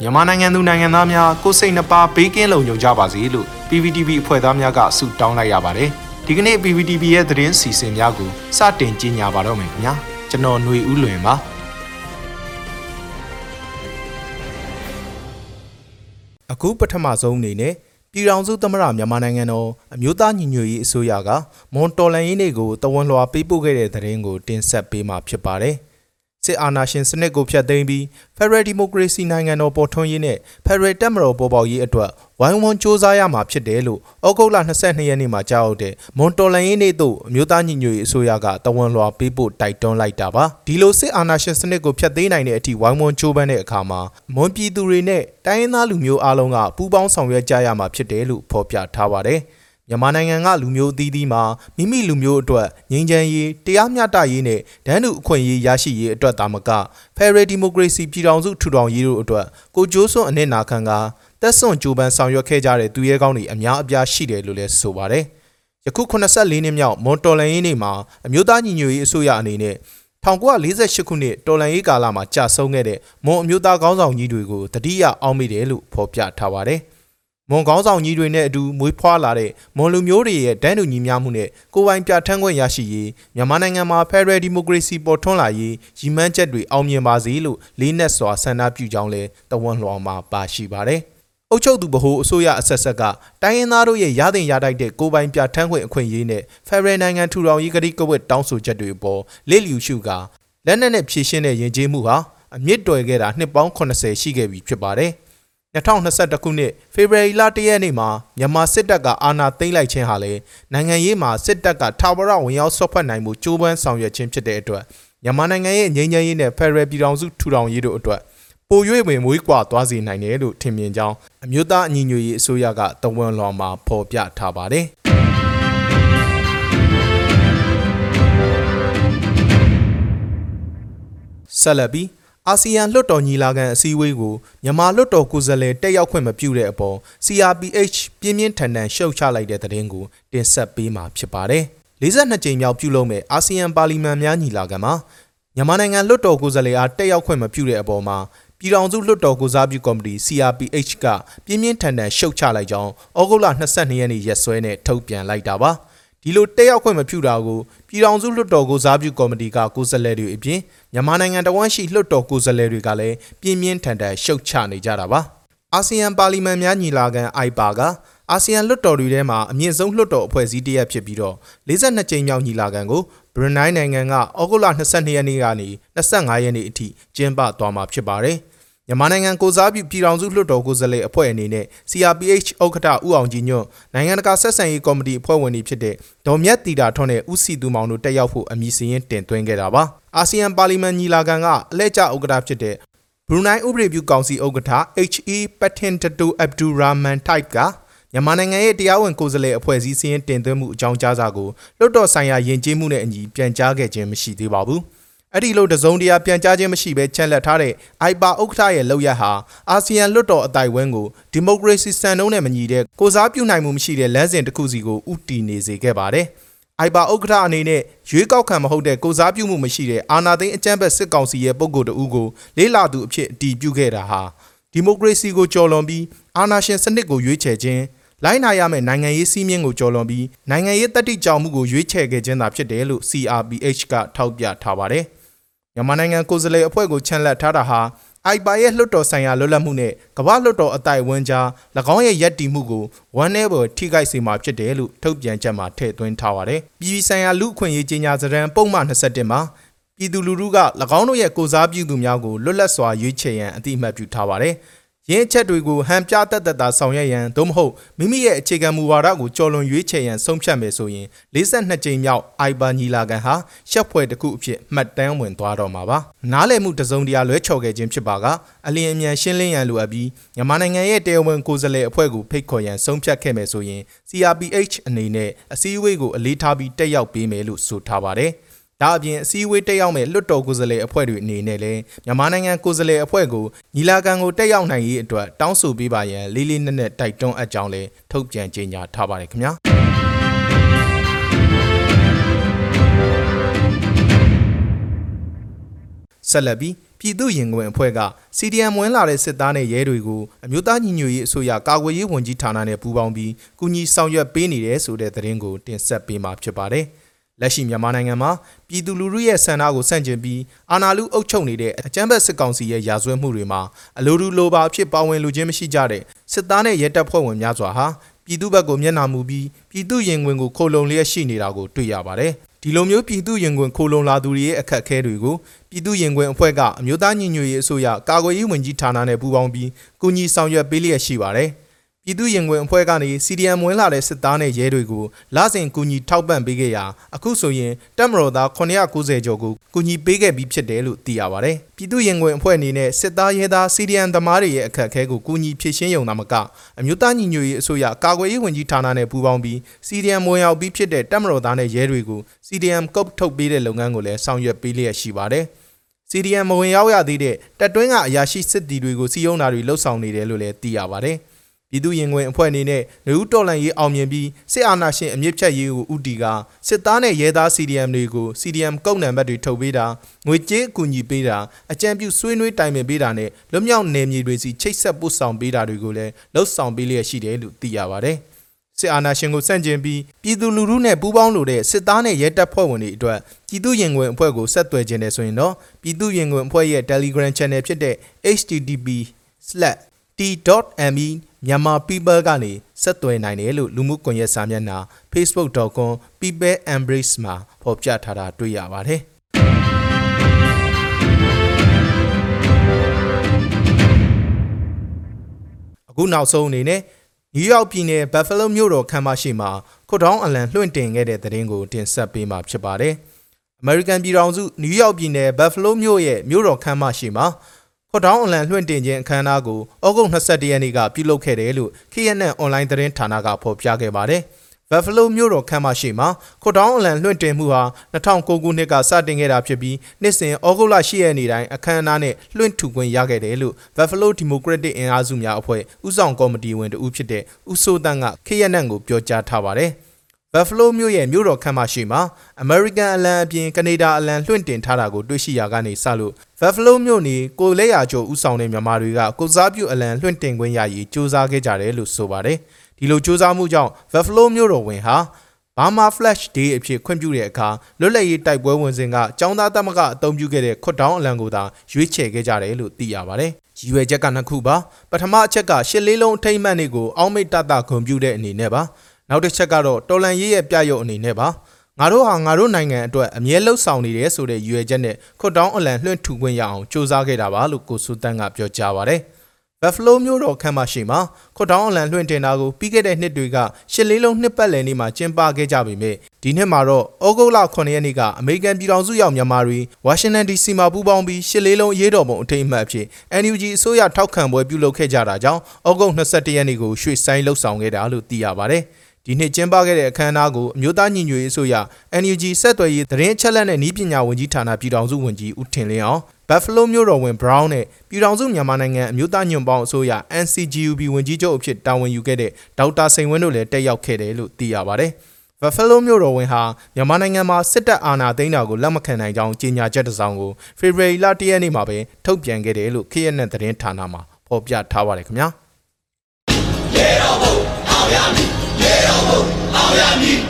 မြန်မာနိုင်ငံသူနိုင်ငံသားများကိုယ်စိတ်နှပါဘေးကင်းလုံခြုံကြပါစေလို့ PPTV အဖွဲ့သားများကဆုတောင်းလိုက်ရပါတယ်ဒီကနေ့ PPTV ရဲ့သတင်းစီစဉ်များကိုစတင်ကြီးညာပါတော့မယ်ခင်ဗျာကျွန်တော်ຫນွေဦးလွင်ပါအခုပထမဆုံးအနေနဲ့ပြည်ထောင်စုသမ္မတမြန်မာနိုင်ငံတော်အမျိုးသားညီညွတ်ရေးအစိုးရကမွန်တော်လန်ရေးနေ့ကိုတဝန်လွှာပေးပို့ခဲ့တဲ့သတင်းကိုတင်ဆက်ပေးမှာဖြစ်ပါတယ် စစ်အာဏာရှင်စနစ်ကိုဖျက်သိမ်းပြီး Federal Democracy နိုင်ငံတော်ပေါ်ထွန်းရေးနဲ့ Federal တက်မတော်ပေါ်ပေါက်ရေးအတွက်ဝိုင်းဝန်းစ조사ရမှာဖြစ်တယ်လို့ဩဂုတ်လ22ရက်နေ့မှာကြားဟုတ်တဲ့မွန်တော်လန်ရေးနေ့သို့အမျိုးသားညီညွတ်ရေးအစိုးရကတဝန်လွှာပေးပို့တိုက်တွန်းလိုက်တာပါဒီလိုစစ်အာဏာရှင်စနစ်ကိုဖျက်သိမ်းနိုင်တဲ့အထိဝိုင်းဝန်းကြိုးပမ်းတဲ့အခါမှာမွန်ပြည်သူတွေနဲ့တိုင်းရင်းသားလူမျိုးအားလုံးကပူးပေါင်းဆောင်ရွက်ကြရမှာဖြစ်တယ်လို့ဖော်ပြထားပါတယ် မြန်မာနိုင်ငံကလူမျိုးအသီးသီးမှာမိမိလူမျိုးအတွက်ငြိမ်းချမ်းရေးတရားမျှတရေးနဲ့ဒန်းတူအခွင့်အရေးရရှိရေးအတွက်သာမက Federal Democracy ပြည်ထောင်စုထူထောင်ရေးတို့အတွက်ကိုကျိုးစွန်အနစ်နာခံကတက်ဆွန်ကြိုးပမ်းဆောင်ရွက်ခဲ့ကြတဲ့သူရဲကောင်းတွေအများအပြားရှိတယ်လို့လည်းဆိုပါတယ်။ယခု84နှစ်မြောက်မွန်တော်လန်ရေးနေ့မှာအမျိုးသားညီညွတ်ရေးအစိုးရအနေနဲ့1948ခုနှစ်တော်လန်ရေးကာလမှာကြာဆုံးခဲ့တဲ့မွန်အမျိုးသားခေါင်းဆောင်ကြီးတွေကိုတတိယအောင်မိတယ်လို့ဖော်ပြထားပါတယ်။ မွန်ကောင်းဆောင်ကြီးတွေနဲ့အတူမွေးဖွားလာတဲ့မွန်လူမျိုးတွေရဲ့တန်းတူညီမျှမှုနဲ့ကိုယ်ပိုင်ပြဋ္ဌာန်းခွင့်ရရှိရေးမြန်မာနိုင်ငံမှာ Federal Democracy ပေါ်ထွန်းလာရေးရည်မှန်းချက်တွေအောင်မြင်ပါစေလို့လေးနက်စွာဆန္ဒပြုကြောင်းလည်းတဝန်လွှာမှာပါရှိပါတယ်။အုပ်ချုပ်သူဗဟိုအစိုးရအဆက်ဆက်ကတိုင်းရင်းသားတို့ရဲ့ရသင့်ရထိုက်တဲ့ကိုယ်ပိုင်ပြဋ္ဌာန်းခွင့်အခွင့်အရေးနဲ့ Federal နိုင်ငံထူထောင်ရေးကတိကဝတ်တောင်းဆိုချက်တွေအပေါ်လက်လျူရှုကလက်နက်နဲ့ဖြည့်ရှင်းတဲ့ယဉ်ကျေးမှုဟာအမြင့်တွယ်ခဲ့တာနှစ်ပေါင်း80ရှိခဲ့ပြီဖြစ်ပါတယ်။ 2021ခုနှစ်ဖေဖော်ဝါရီလ1ရက်နေ့မှာမြန်မာစစ်တပ်ကအာဏာသိမ်းလိုက်ခြင်းဟာလေနိုင်ငံရေးမှာစစ်တပ်ကထာဝရဝင်ရောက်ဆော့ဖက်နိုင်မှုကြိုးပမ်းဆောင်ရွက်ခြင်းဖြစ်တဲ့အတွက်မြန်မာနိုင်ငံရဲ့ငြိမ်းချမ်းရေးနဲ့ဖက်ဒရယ်ပြည်ထောင်စုထူထောင်ရေးတို့အတွက်ပို၍ဝင်မွေးကွာသွားစေနိုင်တယ်လို့ထင်မြင်ကြောင်းအမျိုးသားအညီညွတ်ရေးအစိုးရကတဝန်လွန်မှာဖော်ပြထားပါတယ်ဆက်လက်ပြီး အာဆီယံလွှတ်တော်ညီလာခံအစည်းအဝေးကိုမြန်မာလွှတ်တော်ကိုယ်စားလှယ်တက်ရောက်ခွင့်မပြုတဲ့အပေါ် CRPH ပြင်းပြင်းထန်ထန်ရှုတ်ချလိုက်တဲ့သတင်းကိုတင်ဆက်ပေးမှာဖြစ်ပါတယ်။42ကြိမ်မြောက်ပြုလုပ်မဲ့အာဆီယံပါလီမန်များညီလာခံမှာမြန်မာနိုင်ငံလွှတ်တော်ကိုယ်စားလှယ်အားတက်ရောက်ခွင့်မပြုတဲ့အပေါ်မှာပြည်ထောင်စုလွှတ်တော်ကိုစားပြုကော်မတီ CRPH ကပြင်းပြင်းထန်ထန်ရှုတ်ချလိုက်ကြောင်းဩဂုတ်လ22ရက်နေ့ရက်စွဲနဲ့ထုတ်ပြန်လိုက်တာပါ။ ဒီလိုတက်ရောက်ခွင့်မပြုတာကိုပြည်ထောင်စုလွှတ်တော်ကိုစားပြုကော်မတီကကိုယ်စားလှယ်တွေအပြင်မြန်မာနိုင်ငံတဝန်းရှိလွှတ်တော်ကိုယ်စားလှယ်တွေကလည်းပြင်းပြင်းထန်ထန်ရှုတ်ချနေကြတာပါအာဆီယံပါလီမန်များညီလာခံ IPA ကအာဆီယံလွှတ်တော်တွေထဲမှာအမြင့်ဆုံးလွှတ်တော်အဖွဲ့အစည်းတစ်ရပ်ဖြစ်ပြီးတော့42ကြိမ်မြောက်ညီလာခံကိုဘရူနိုင်းနိုင်ငံကဩဂုတ်လ22ရက်နေ့ကနေ25ရက်နေ့အထိကျင်းပသွားမှာဖြစ်ပါတယ်။ မြန်မာနိုင်ငံကိုစားပြုပြည်ထောင်စုလွှတ်တော်ကိုယ်စားလှယ်အဖွဲ့အနေနဲ့ CRPH ဥက္ကဋ္ဌဦးအောင်ကြည်ညွန့်နိုင်ငံတကာဆက်ဆံရေးကော်မတီအဖွဲ့ဝင်တွေဖြစ်တဲ့ဒေါ်မြတ်တီတာထွန်းနဲ့ဦးစီသူမောင်တို့တက်ရောက်ဖို့အမည်စရင်းတင်သွင်းခဲ့တာပါအာဆီယံပါလီမန်ညီလာခံကအလဲကျဥက္ကဋ္ဌဖြစ်တဲ့ဘရူနိုင်းဥပဒေပြုကောင်စီဥက္ကဋ္ဌ HE Patintatu Abdul Rahman Type ကမြန်မာနိုင်ငံရဲ့တရားဝင်ကိုယ်စားလှယ်အဖွဲ့အစည်းစည်းတင်သွင်းမှုအကြောင်းကြားစာကိုလွှတ်တော်ဆိုင်ရာယဉ်ကျေးမှုနဲ့အညီပြန်ကြားခဲ့ခြင်းမရှိသေးပါဘူး။ အဲ့ဒီလိုတစုံတရာပြန်ကြားခြင်းမရှိဘဲချက်လက်ထားတဲ့ IPA ဥက္ကဋ္ဌရဲ့လောက်ရဟာအာဆီယံလွှတ်တော်အတိုင်ဝန်းကိုဒီမိုကရေစီစံနှုန်းနဲ့မညီတဲ့ကိုစားပြုနိုင်မှုမရှိတဲ့လမ်းစဉ်တစ်ခုစီကိုဥတီနေစေခဲ့ပါတယ်။ IPA ဥက္ကဋ္ဌအနေနဲ့ရွေးကောက်ခံမဟုတ်တဲ့ကိုစားပြုမှုမရှိတဲ့အာဏာသိမ်းအကြမ်းဖက်စစ်ကောင်စီရဲ့ပုံကိုယ်တူကိုလေးလာသူအဖြစ်အတည်ပြုခဲ့တာဟာဒီမိုကရေစီကိုကျော်လွန်ပြီးအာဏာရှင်စနစ်ကိုရွေးချယ်ခြင်းလိုင်းနာရမယ့်နိုင်ငံရေးစည်းမျဉ်းကိုကျော်လွန်ပြီးနိုင်ငံရေးတတိကြောင်မှုကိုရွေးချယ်ခဲ့ခြင်းသာဖြစ်တယ်လို့ CRPH ကထောက်ပြထားပါတယ်။ မြန်မာနိုင်ငံကိုယ်စားလှယ်အဖွဲ့ကိုချန်လက်ထားတာဟာအိုက်ပါရဲ့လွှတ်တော်ဆိုင်ရာလွတ်လပ်မှုနဲ့ကမ္ဘာလွှတ်တော်အတိုင်ဝန်းကြား၎င်းရဲ့ယက်တီမှုကိုဝမ်းနည်းပေါ်ထိခိုက်စေမှာဖြစ်တယ်လို့ထုတ်ပြန်ချက်မှာထည့်သွင်းထားပါတယ်။ပြည်ပြည်ဆိုင်ရာလူ့အခွင့်အရေးကြီးညာစရန်ပုံမှန်27မှာပြည်သူလူထုက၎င်းတို့ရဲ့ကိုစားပြုသူများကိုလွတ်လပ်စွာရွေးချယ်ရန်အတိအမှတ်ပြုထားပါတယ်။ ရင်းအချက်တွေကိုဟန်ပြတတ်တတ်တာဆောင်ရွက်ရန်သို့မဟုတ်မိမိရဲ့အခြေခံမူဝါဒကိုကျော်လွန်ရွေးချယ်ရန်ဆုံးဖြတ်မယ်ဆိုရင်42ကြိမ်မြောက်အိုင်ဘာညီလာခံဟာရှက်ဖွဲ့တစ်ခုအဖြစ်မှတ်တမ်းဝင်သွားတော့မှာပါနားလည်မှုတစုံတရာလွဲချော်ခဲ့ခြင်းဖြစ်ပါကအလင်းအမြန်ရှင်းလင်းရန်လိုအပ်ပြီးမြန်မာနိုင်ငံရဲ့တရားဝင်ကိုယ်စားလှယ်အဖွဲ့ကိုဖိတ်ခေါ်ရန်ဆုံးဖြတ်ခဲ့မယ်ဆိုရင် CRPH အနေနဲ့အစည်းအဝေးကိုအလေးထားပြီးတက်ရောက်ပေးမယ်လို့ဆိုထားပါတယ်။ ဒါအပြင်အစည်းအဝေးတက်ရောက်မဲ့လွတ်တော်ကိုယ်စားလှယ်အဖွဲ့တွေအနေနဲ့လည်းမြန်မာနိုင်ငံကိုယ်စားလှယ်အဖွဲ့ကိုညီလာခံကိုတက်ရောက်နိုင်ရေးအတွက်တောင်းဆိုပေးပါရန်လေးလေးနက်နက်တိုက်တွန်းအပ်ကြောင်းလည်းထုတ်ပြန်ကြေညာထားပါတယ်ခင်ဗျာဆက်လက်ပြီးပြည်သူ့ရင်ခွင်အဖွဲ့က CDM ဝင်လာတဲ့စစ်သားနဲ့ရဲတွေကိုအမျိုးသားညီညွတ်ရေးအစိုးရကာကွယ်ရေးဝန်ကြီးဌာနနဲ့ပူးပေါင်းပြီးကူညီဆောင်ရွက်ပေးနေတယ်ဆိုတဲ့သတင်းကိုတင်ဆက်ပေးမှာဖြစ်ပါတယ်။ လက်ရှိမြန်မာနိုင်ငံမှာပြည်သူလူထုရဲ့ဆန္ဒကိုဆန့်ကျင်ပြီးအာဏာလူအုပ်ချုပ်နေတဲ့အကြမ်းဖက်စစ်ကောင်စီရဲ့ရာဇဝတ်မှုတွေမှာအလိုတူလိုပါအဖြစ်ပါဝင်လူချင်းမရှိကြတဲ့စစ်သားနဲ့ရဲတပ်ဖွဲ့ဝင်များစွာဟာပြည်သူဘက်ကိုမျက်နှာမူပြီးပြည်သူရင်ဝင်ကိုခိုလုံလျက်ရှိနေတာကိုတွေ့ရပါတယ်။ဒီလိုမျိုးပြည်သူရင်ဝင်ခိုလုံလာသူတွေရဲ့အခက်အခဲတွေကိုပြည်သူရင်ဝင်အဖွဲ့ကအမျိုးသားညီညွတ်ရေးအစိုးရကာကွယ်ရေးဝန်ကြီးဌာနနဲ့ပူးပေါင်းပြီးကူညီဆောင်ရွက်ပေးလျက်ရှိပါတယ်။ ပြည်သူရင်ဝင်အဖွဲ့ကနေ CDM ဝင်လာတဲ့စစ်သားနဲ့ရဲတွေကိုလစဉ်ကူညီထောက်ပံ့ပေးခဲ့ရာအခုဆိုရင်တပ်မတော်သား990ကျော်ကိုကူညီပေးခဲ့ပြီးဖြစ်တယ်လို့သိရပါတယ်။ပြည်သူရင်ဝင်အဖွဲ့အနေနဲ့စစ်သားရဲသား CDM သမားတွေရဲ့အခက်အခဲကိုကူညီဖြည့်ရှင်းရုံသာမကအမျိုးသားညီညွတ်ရေးအစိုးရကာကွယ်ရေးဝန်ကြီးဌာနနဲ့ပူးပေါင်းပြီး CDM ဝင်ရောက်ပြီးဖြစ်တဲ့တပ်မတော်သားနဲ့ရဲတွေကို CDM ကုတ်ထုတ်ပေးတဲ့လုပ်ငန်းကိုလည်းဆောင်ရွက်ပေးလျက်ရှိပါတယ်။ CDM မဝင်ရောက်ရသေးတဲ့တပ်တွင်းကအရာရှိစစ်တီတွေကိုစီယုံတာတွေလှုပ်ဆောင်နေတယ်လို့လည်းသိရပါတယ်။ ပြည်သူရင်ခွင်အဖွဲ့အနေနဲ့လူဦးတော်လှန်ရေးအောင်မြင်ပြီးစစ်အာဏာရှင်အမြင့်ဖြတ်ရေးကိုဥတီကစစ်သားနဲ့ရဲသား CDM တွေကို CDM ကုတ်နံပါတ်တွေထုတ်ပေးတာငွေကြေးအကူအညီပေးတာအကြံပြုဆွေးနွေးတိုင်ပင်ပေးတာနဲ့လွတ်မြောက်နယ်မြေတွေစီချိတ်ဆက်ပို့ဆောင်ပေးတာတွေကိုလည်းလှုပ်ဆောင်ပေးလျက်ရှိတယ်လို့သိရပါတယ်စစ်အာဏာရှင်ကိုစန့်ကျင်ပြီးပြည်သူလူထုနဲ့ပူးပေါင်းလို့တဲ့စစ်သားနဲ့ရဲတပ်ဖွဲ့ဝင်တွေအတွက်ပြည်သူရင်ခွင်အဖွဲ့ကိုဆက်သွယ်ခြင်းနဲ့ဆိုရင်တော့ပြည်သူရင်ခွင်အဖွဲ့ရဲ့ Telegram Channel ဖြစ်တဲ့ http:/t.me မြန်မာ people ကနေဆက်သွယ်နိုင်တယ်လို့လူမှုကွန်ရက်စာမျက်နှာ facebook.com people embrace မှာဖော်ပြထားတာတွေ့ရပါတယ်အခုနောက်ဆုံးအနေနဲ့နယူးယောက်ပြည်နယ်ဘတ်ဖလိုမြို့တော်ခမ်းမရှိမှာခွတ်တောင်းအလံလွှင့်တင်ခဲ့တဲ့သတင်းကိုတင်ဆက်ပေးမှာဖြစ်ပါတယ်။ American ပြည်ထောင်စုနယူးယောက်ပြည်နယ်ဘတ်ဖလိုမြို့ရဲ့မြို့တော်ခမ်းမရှိမှာ ခွတ်တောင်းအလံလွှင့်တင်ခြင်းအခမ်းအနားကိုဩဂုတ်22ရက်နေ့ကပြုလုပ်ခဲ့တယ်လို့ KNN online သတင်းဌာနကဖော်ပြခဲ့ပါတယ်။ Buffalo မြို့တော်ခမ်းမရှိမှာခွတ်တောင်းအလံလွှင့်တင်မှုဟာ2009ခုနှစ်ကစတင်ခဲ့တာဖြစ်ပြီးနှစ်စဉ်ဩဂုတ်လ10ရက်နေ့တိုင်းအခမ်းအနားနဲ့လွှင့်ထူခွင့်ရခဲ့တယ်လို့ Buffalo Democratic အင်အားစုများအဖွဲ့ဥဆောင်ကော်မတီဝင်တဦးဖြစ်တဲ့ဦးစိုးတန်းက KNN ကိုပြောကြားထားပါတယ်။ Buffalo မြို့ရဲ့မြို့တော်ခန့်မရှိမှာ American အလံအပြင် Canada အလံလွှင့်တင်ထားတာကိုတွေ့ရှိရကနေစလို့ Buffalo မြို့နေကိုလက်ရာကျော်ဦးဆောင်တဲ့မြန်မာတွေကကိုစားပြုအလံလွှင့်တင်ခွင့်ရရေးစူးစမ်းခဲ့ကြတယ်လို့ဆိုပါတယ်။ဒီလိုစူးစမ်းမှုကြောင့် Buffalo မြို့တော်ဝင်ဟာ Burma Flash Day အဖြစ်ခွင့်ပြုတဲ့အခါလွတ်လပ်ရေးတိုက်ပွဲဝင်စဉ်ကចောင်းသားတမကအသုံးပြုခဲ့တဲ့ခွတ်တောင်းအလံကိုသာရွေးချယ်ခဲ့ကြတယ်လို့သိရပါတယ်။ရည်ရွယ်ချက်ကနှစ်ခုပါပထမအချက်ကရှစ်လေးလုံးအထိမ့်မှန်တွေကိုအောက်မေ့တတဂုံပြူတဲ့အနေနဲ့ပါ နောက်တစ်ချက်ကတော့တော်လန်ရေးရဲ့ပြရုပ်အနေနဲ့ပါငါတို့ဟာငါတို့နိုင်ငံအတွက်အမြဲလှုပ်ဆောင်နေတယ်ဆိုတဲ့ရည်ရွယ်ချက်နဲ့ခွတ်တောင်းအလံလွှင့်ထူခွင့်ရအောင်စ조사ခဲ့တာပါလို့ကိုစုတန်းကပြောကြားပါရတယ်ဘက်ဖလိုမျိုးတော်ခမ်းမရှိမှာခွတ်တောင်းအလံလွှင့်တင်တာကိုပြီးခဲ့တဲ့နှစ်တွေကရှစ်လေးလုံးနှစ်ပတ်လည်နေ့မှာကျင်းပခဲ့ကြပေမဲ့ဒီနှစ်မှာတော့ဩဂုတ်လ9ရက်နေ့ကအမေရိကန်ပြည်ထောင်စုရောက်မြန်မာတွေဝါရှင်တန် DC မှာပူးပေါင်းပြီးရှစ်လေးလုံးရေးတော်ပုံအထိမ်းအမှတ်အဖြစ် NUG အစိုးရထောက်ခံပွဲပြုလုပ်ခဲ့ကြတာကြောင့်ဩဂုတ်21ရက်နေ့ကိုရွှေ့ဆိုင်းလှုပ်ဆောင်ခဲ့တာလို့သိရပါတယ်။ ဒီနှစ်ကျင်းပခဲ့တဲ့အခမ်းအနားကိုအမျိုးသားညီညွတ်ရေးအစိုးရ NUG ဆက်သွယ်ရေးသတင်းအချက်အလက်နဲ့ဤပညာဝန်ကြီးဌာနပြည်ထောင်စုဝန်ကြီးဦးထင်လင်းအောင် Buffalo မြို့တော်ဝင် Brown နဲ့ပြည်ထောင်စုမြန်မာနိုင်ငံအမျိုးသားညွန့်ပေါင်းအစိုးရ NCGUB ဝန်ကြီးချုပ်အဖြစ်တာဝန်ယူခဲ့တဲ့ဒေါက်တာစိန်ဝင်းတို့လည်းတက်ရောက်ခဲ့တယ်လို့သိရပါတယ်။ Buffalo မြို့တော်ဝင်ဟာမြန်မာနိုင်ငံမှာစစ်တပ်အာဏာသိမ်းတာကိုလက်မခံနိုင်ကြောင်းကြေညာချက်တစ်စောင်ကိုဖေဖော်ဝါရီလ၁ရက်နေ့မှာပဲထုတ်ပြန်ခဲ့တယ်လို့ KNN သတင်းဌာနမှာဖော်ပြထားပါတယ်ခင်ဗျာ။ရေ တော်ဘုံအောင်ရမည်ရေတော်ဘုံအောင်ရမည်